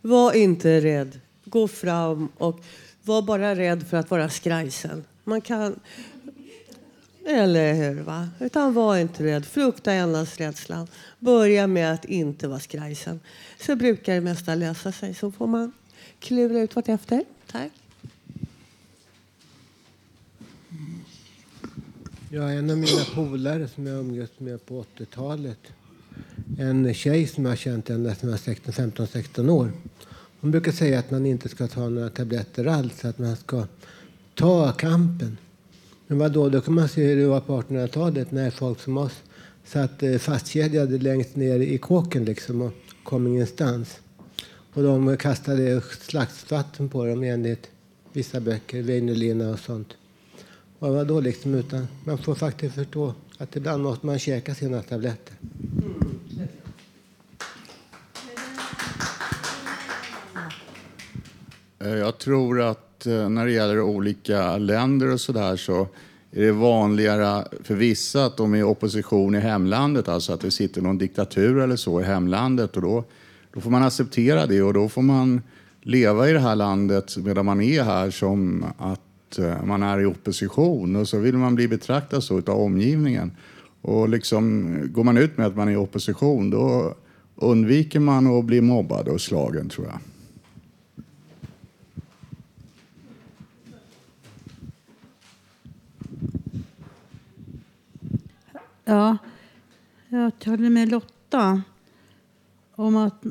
Speaker 25: Var inte rädd. Gå fram och var bara rädd för att vara skrajsen. Man kan... Eller hur? Va? Utan var inte rädd. Frukta endast rädslan. Börja med att inte vara skrajsen. Så brukar det mesta lösa sig. Så får man klura ut vartefter. Tack.
Speaker 5: Ja, en av mina polare som jag umgås med på 80-talet. En tjej som jag har känt ända sedan jag var 15-16 år. Hon brukar säga att man inte ska ta några tabletter alls, att man ska ta kampen. Men vad då? Då kan man se hur det var på 1800-talet när folk som oss satt eh, fastkedjade längst ner i kåken liksom och kom ingenstans. Och de kastade slaktvatten på dem enligt vissa böcker, Väinölina och sånt. Och vad då liksom? Utan man får faktiskt förstå att ibland måste man käka sina tabletter.
Speaker 26: Eh, jag tror att Eh, när det gäller olika länder och sådär så är det vanligare för vissa att de är i opposition i hemlandet, alltså att det sitter någon diktatur eller så i hemlandet och då, då får man acceptera det och då får man leva i det här landet medan man är här som att eh, man är i opposition och så vill man bli betraktad så av omgivningen. Och liksom, går man ut med att man är i opposition då undviker man att bli mobbad och slagen tror jag.
Speaker 27: Ja, jag håller med Lotta om att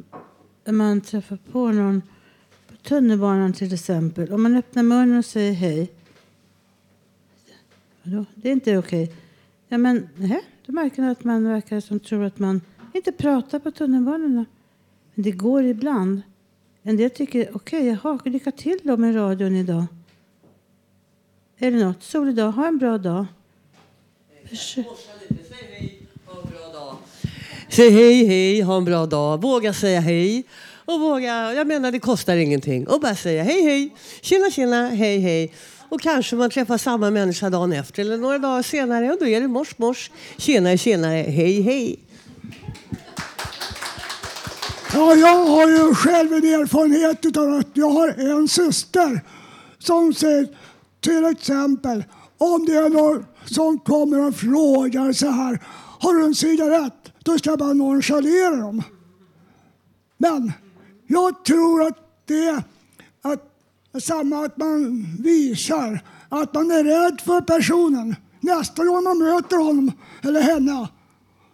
Speaker 27: man träffar på någon på tunnelbanan till exempel. Om man öppnar munnen och säger hej. Vadå? Det är inte okej. Ja, men nej, då märker man att man verkar som tror att man inte pratar på tunnelbanorna. Men det går ibland. En del tycker, okej, jaha, lycka till då med radion idag. Är det något? Solig dag, ha en bra dag. Försök.
Speaker 25: Säg hej, hej, ha en bra dag. Våga säga hej. Och våga, jag menar det kostar ingenting. Och bara säga hej, hej, tjena, tjena, hej, hej. Och kanske man träffar samma människa dagen efter eller några dagar senare och då är det mors, mors, tjenare, tjenare, hej, hej.
Speaker 21: Ja, jag har ju själv en erfarenhet av att jag har en syster som säger till exempel om det är någon som kommer och frågar så här har du en cigarett? Då ska jag bara nonchalera dem. Men jag tror att det är att, samma att man visar att man är rädd för personen. Nästa gång man möter honom eller henne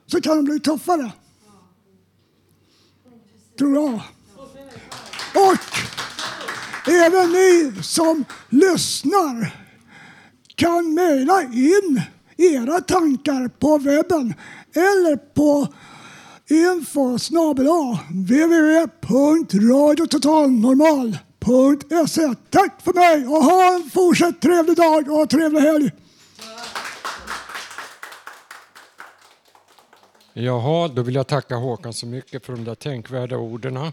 Speaker 21: så kan de bli tuffare. Tror jag. Och även ni som lyssnar kan mejla in era tankar på webben eller på info www.radiototalnormal.se. Tack för mig och ha en fortsatt trevlig dag och trevlig helg.
Speaker 4: Jaha, då vill jag tacka Håkan så mycket för de där tänkvärda orden. Eh,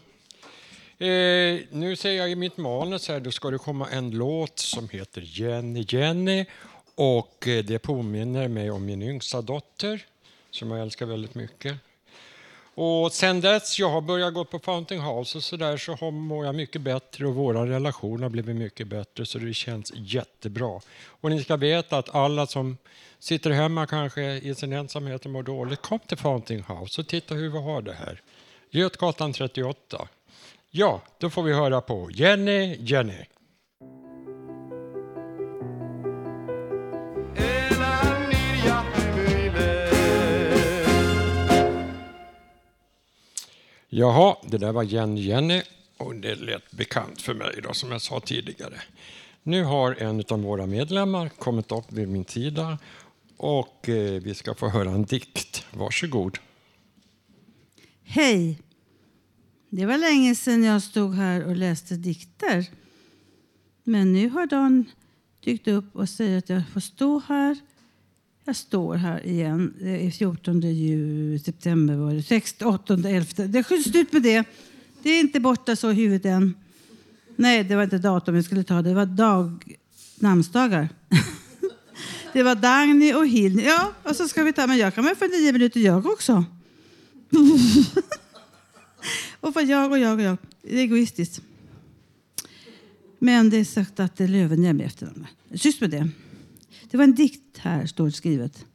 Speaker 4: nu ser jag i mitt manus här, då ska det komma en låt som heter Jenny Jenny och eh, det påminner mig om min yngsta dotter som jag älskar väldigt mycket. Och sen dess jag har börjat gå på Fountain House och så där så har- mår jag mycket bättre och våra relationer har blivit mycket bättre så det känns jättebra. Och ni ska veta att alla som sitter hemma kanske i sin ensamhet och mår dåligt, kom till Fountain House och titta hur vi har det här. Götgatan 38. Ja, då får vi höra på Jenny Jenny. Jaha, det där var Jenny Jenny och det lät bekant för mig då, som jag sa tidigare. Nu har en av våra medlemmar kommit upp vid min sida och eh, vi ska få höra en dikt. Varsågod.
Speaker 27: Hej! Det var länge sedan jag stod här och läste dikter. Men nu har Dan dykt upp och säger att jag får stå här. Jag står här igen. Det är 14 juli, september var det. 6, 8, 11. Det är slut med det. Det är inte borta så i huvudet än. Nej, det var inte datum jag skulle ta. Det var dag, namnsdagar. det var Dagny och Hilny. Ja, och så ska vi ta. Men jag kan väl få nio minuter jag också. och för jag och jag och jag. Det är egoistiskt. Men det är sagt att det är Löwenhjelm i efternamn. Tyst med det. Det var en dikt här, står det skrivet.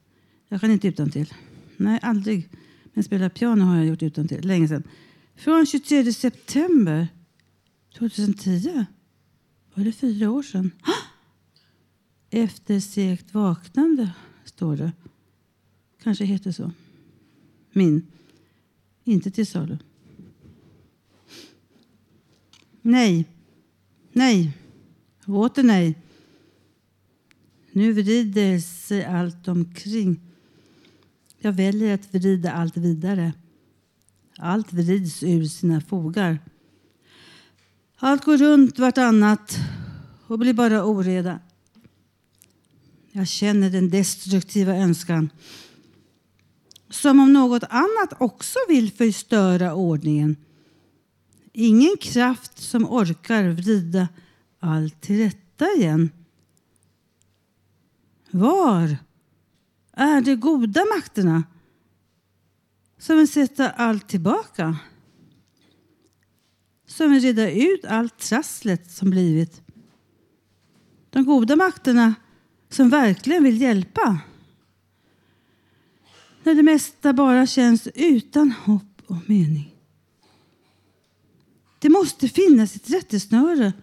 Speaker 27: Jag kan inte utan till. Nej, aldrig. Men spela piano har jag gjort utan till länge sedan. Från 23 september 2010. Var det fyra år sedan? Efter segt vaknande, står det. Kanske heter så. Min. Inte till salu. Nej. Nej. Åter nej. Nu vrider sig allt omkring. Jag väljer att vrida allt vidare. Allt vrids ur sina fogar. Allt går runt vartannat och blir bara oreda. Jag känner den destruktiva önskan. Som om något annat också vill förstöra ordningen. Ingen kraft som orkar vrida allt till rätta igen. Var är de goda makterna som vill sätta allt tillbaka? Som vill reda ut allt trasslet som blivit? De goda makterna som verkligen vill hjälpa? När det mesta bara känns utan hopp och mening. Det måste finnas ett rättesnöre.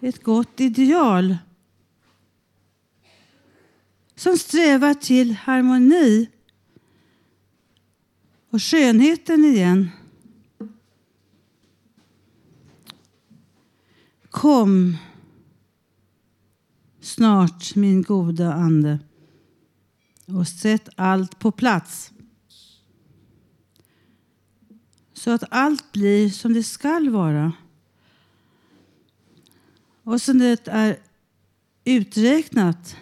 Speaker 27: Ett gott ideal som strävar till harmoni och skönheten igen. Kom snart, min goda ande, och sätt allt på plats så att allt blir som det skall vara och som det är uträknat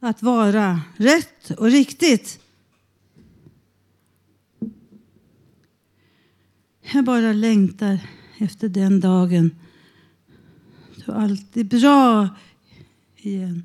Speaker 27: att vara rätt och riktigt. Jag bara längtar efter den dagen då allt är bra igen.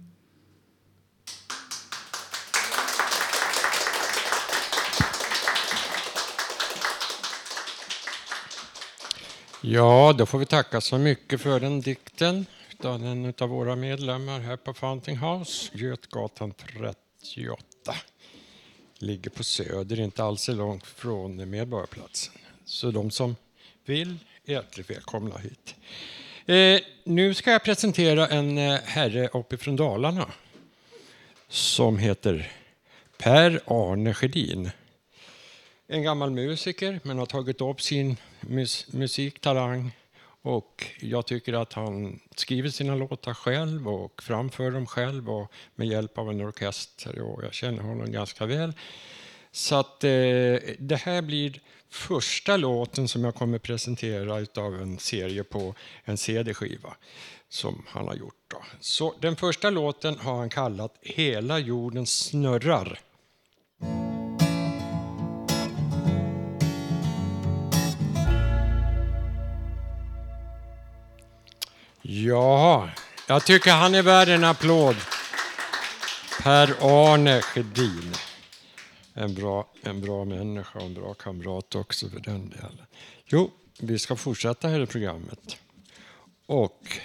Speaker 4: Ja, då får vi tacka så mycket för den dikten av en av våra medlemmar här på Fountain House, Götgatan 38. Ligger på Söder, inte alls så långt från Medborgarplatsen. Så de som vill är hjärtligt välkomna hit. Eh, nu ska jag presentera en eh, herre uppifrån Dalarna som heter Per-Arne Sjödin. En gammal musiker, men har tagit upp sin mus musiktalang och jag tycker att han skriver sina låtar själv och framför dem själv och med hjälp av en orkester. Och jag känner honom ganska väl. Så att eh, det här blir första låten som jag kommer presentera utav en serie på en CD-skiva som han har gjort. Då. Så den första låten har han kallat Hela jorden snurrar. Ja, jag tycker han är värd en applåd. Per-Arne Sjödin. En bra, en bra människa och en bra kamrat också för den delen. Jo, vi ska fortsätta här i programmet. Och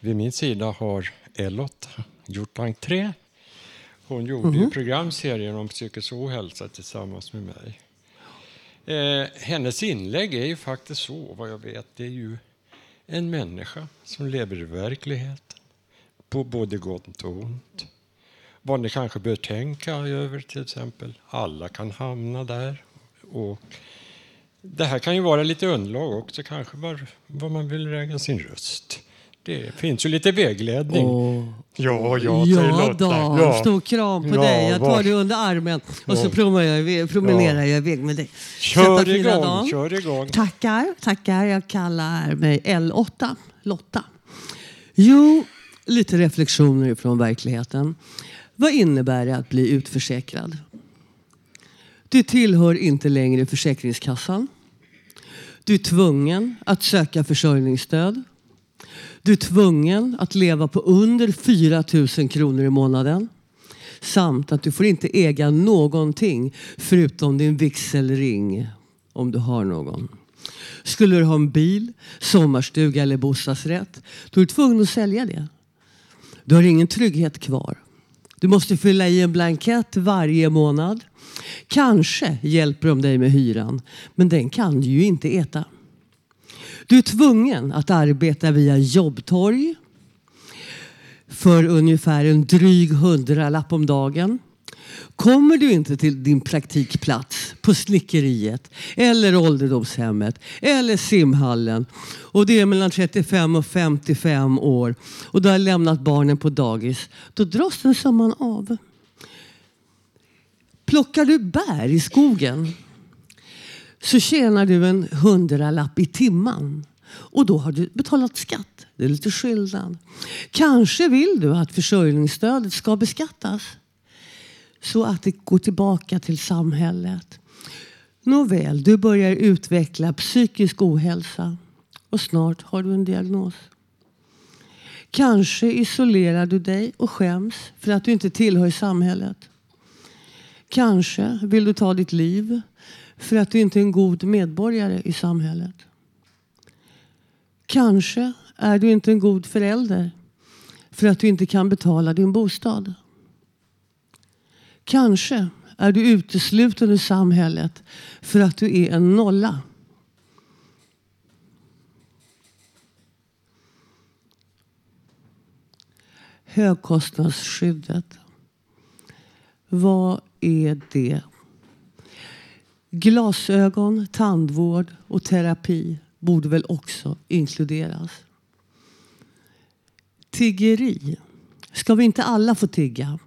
Speaker 4: vid min sida har Elot gjort entré. Hon gjorde ju
Speaker 25: Mhm.
Speaker 4: programserien om psykisk ohälsa tillsammans med mig. Eh, hennes inlägg är ju faktiskt så, vad jag vet, det är ju en människa som lever i verkligheten på både gott och ont. Vad ni kanske bör tänka över till exempel. Alla kan hamna där. Och det här kan ju vara lite underlag också kanske var, var man vill lägga sin röst. Det finns ju lite vägledning.
Speaker 25: Åh.
Speaker 4: Ja, ja,
Speaker 25: Ja,
Speaker 4: Lotta.
Speaker 25: Dan,
Speaker 4: Ja.
Speaker 25: stor kram på
Speaker 4: Ja,
Speaker 25: dig. Jag tar
Speaker 4: var-
Speaker 25: dig under armen och så
Speaker 4: Ja.
Speaker 25: promenerar jag, promenerar
Speaker 4: Ja.
Speaker 25: jag iväg med dig.
Speaker 4: Kör
Speaker 25: Sätta
Speaker 4: igång,
Speaker 25: Dan.
Speaker 4: kör igång.
Speaker 25: Tackar, tackar. Jag kallar mig L8, Lotta. Jo, lite reflektioner från verkligheten. Vad innebär det att bli utförsäkrad? Du tillhör inte längre Försäkringskassan. Du är tvungen att söka försörjningsstöd. Du är tvungen att leva på under 4 000 kronor i månaden. Samt att du får inte äga någonting förutom din vigselring om du har någon. Skulle du ha en bil, sommarstuga eller bostadsrätt, då är du tvungen att sälja det. Du har ingen trygghet kvar. Du måste fylla i en blankett varje månad. Kanske hjälper de dig med hyran, men den kan du ju inte äta. Du är tvungen att arbeta via jobbtorg för ungefär en dryg hundralapp om dagen. Kommer du inte till din praktikplats på snickeriet eller ålderdomshemmet eller simhallen och det är mellan 35 och 55 år och du har lämnat barnen på dagis, då dras den summan av. Plockar du bär i skogen så tjänar du en hundralapp i timman. Och då har du betalat skatt. Det är lite skillnad. Kanske vill du att försörjningsstödet ska beskattas så att det går tillbaka till samhället. Nåväl, du börjar utveckla psykisk ohälsa och snart har du en diagnos. Kanske isolerar du dig och skäms för att du inte tillhör samhället. Kanske vill du ta ditt liv för att du inte är en god medborgare i samhället. Kanske är du inte en god förälder för att du inte kan betala din bostad. Kanske är du utesluten ur samhället för att du är en nolla. Högkostnadsskyddet. Vad är det? Glasögon, tandvård och terapi borde väl också inkluderas. Tiggeri. Ska vi inte alla få tigga?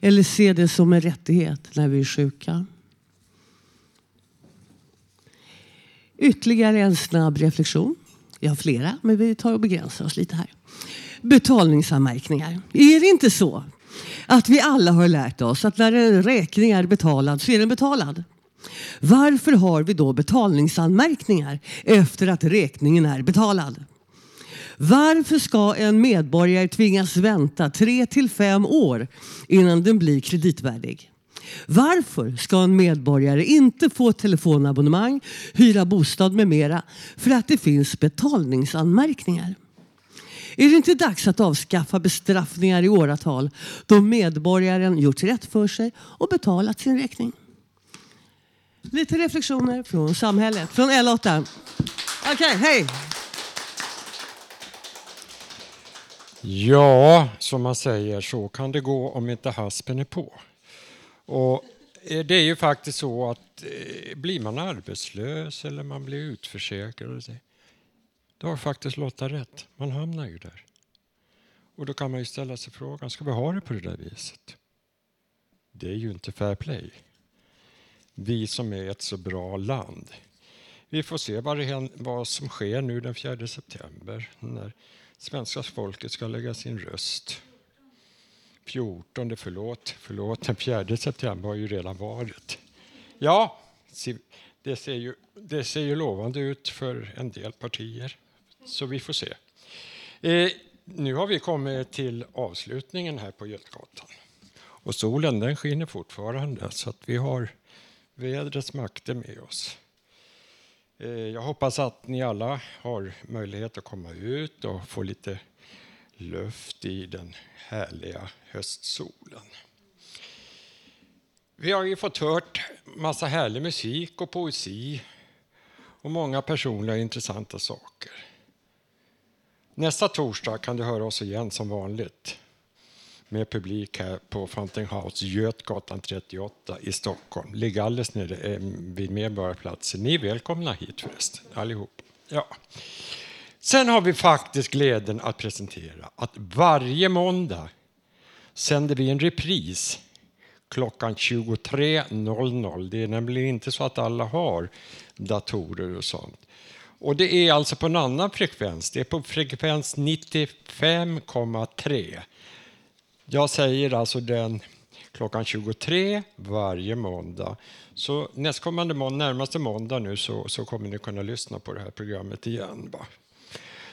Speaker 25: Eller se det som en rättighet när vi är sjuka? Ytterligare en snabb reflektion. Jag har flera, men vi tar och begränsar oss lite här. Betalningsanmärkningar. Är det inte så att vi alla har lärt oss att när en räkning är betalad så är den betalad? Varför har vi då betalningsanmärkningar efter att räkningen är betalad? Varför ska en medborgare tvingas vänta tre till fem år innan den blir kreditvärdig? Varför ska en medborgare inte få telefonabonnemang, hyra bostad med mera för att det finns betalningsanmärkningar? Är det inte dags att avskaffa bestraffningar i åratal då medborgaren gjort rätt för sig och betalat sin räkning? Lite reflektioner från samhället, från L8. Okej, hej!
Speaker 4: Ja, som man säger, så kan det gå om inte haspen är på. Och eh, det är ju faktiskt så att eh, blir man arbetslös eller man blir utförsäkrad, då har faktiskt Lotta rätt. Man hamnar ju där. Och då kan man ju ställa sig frågan, ska vi ha det på det där viset? Det är ju inte fair play. Vi som är ett så bra land. Vi får se vad, det, vad som sker nu den 4 september när svenska folket ska lägga sin röst. 14, förlåt, förlåt, den 4 september har ju redan varit. Ja, det ser ju, det ser ju lovande ut för en del partier, så vi får se. Eh, nu har vi kommit till avslutningen här på Götgatan. Och solen den skiner fortfarande, så att vi har vädrets makter med oss. Eh, jag hoppas att ni alla har möjlighet att komma ut och få lite luft i den härliga höstsolen. Vi har ju fått hört massa härlig musik och poesi och många personliga intressanta saker. Nästa torsdag kan du höra oss igen som vanligt med publik här på Fountain House, Götgatan 38 i Stockholm. Ligger alldeles nere eh, vid Medborgarplatsen. Ni är välkomna hit förresten, allihop. Ja. Sen har vi faktiskt glädjen att presentera att varje måndag sänder vi en repris klockan 23.00. Det är nämligen inte så att alla har datorer och sånt. Och det är alltså på en annan frekvens. Det är på frekvens 95,3. Jag säger alltså den klockan 23 varje måndag. Så nästkommande måndag, närmaste måndag nu så, så kommer ni kunna lyssna på det här programmet igen. Va?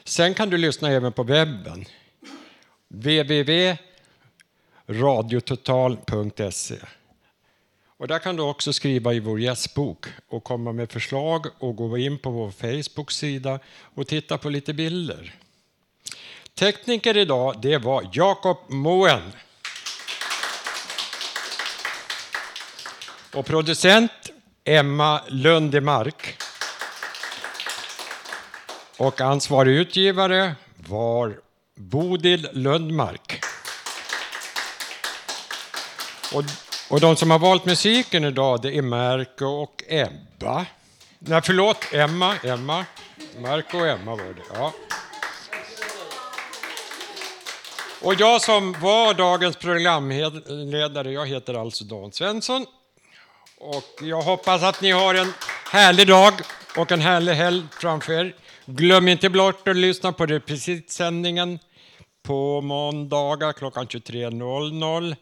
Speaker 4: Sen kan du lyssna även på webben. www.radiototal.se och där kan du också skriva i vår gästbok och komma med förslag och gå in på vår Facebook-sida och titta på lite bilder. Tekniker idag, det var Jakob Moen. Och producent Emma Lundemark. Och ansvarig utgivare var Bodil Lundmark. Och, och de som har valt musiken idag det är Märko och Ebba. Nej, förlåt, Emma. Emma. Märko och Emma var det. Ja. Och jag som var dagens programledare, jag heter alltså Dan Svensson. Och jag hoppas att ni har en härlig dag och en härlig helg framför er. Glöm inte bort att lyssna på reprissändningen på måndagar klockan 23.00.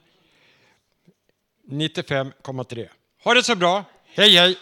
Speaker 4: 95,3. Ha det så bra. Hej, hej!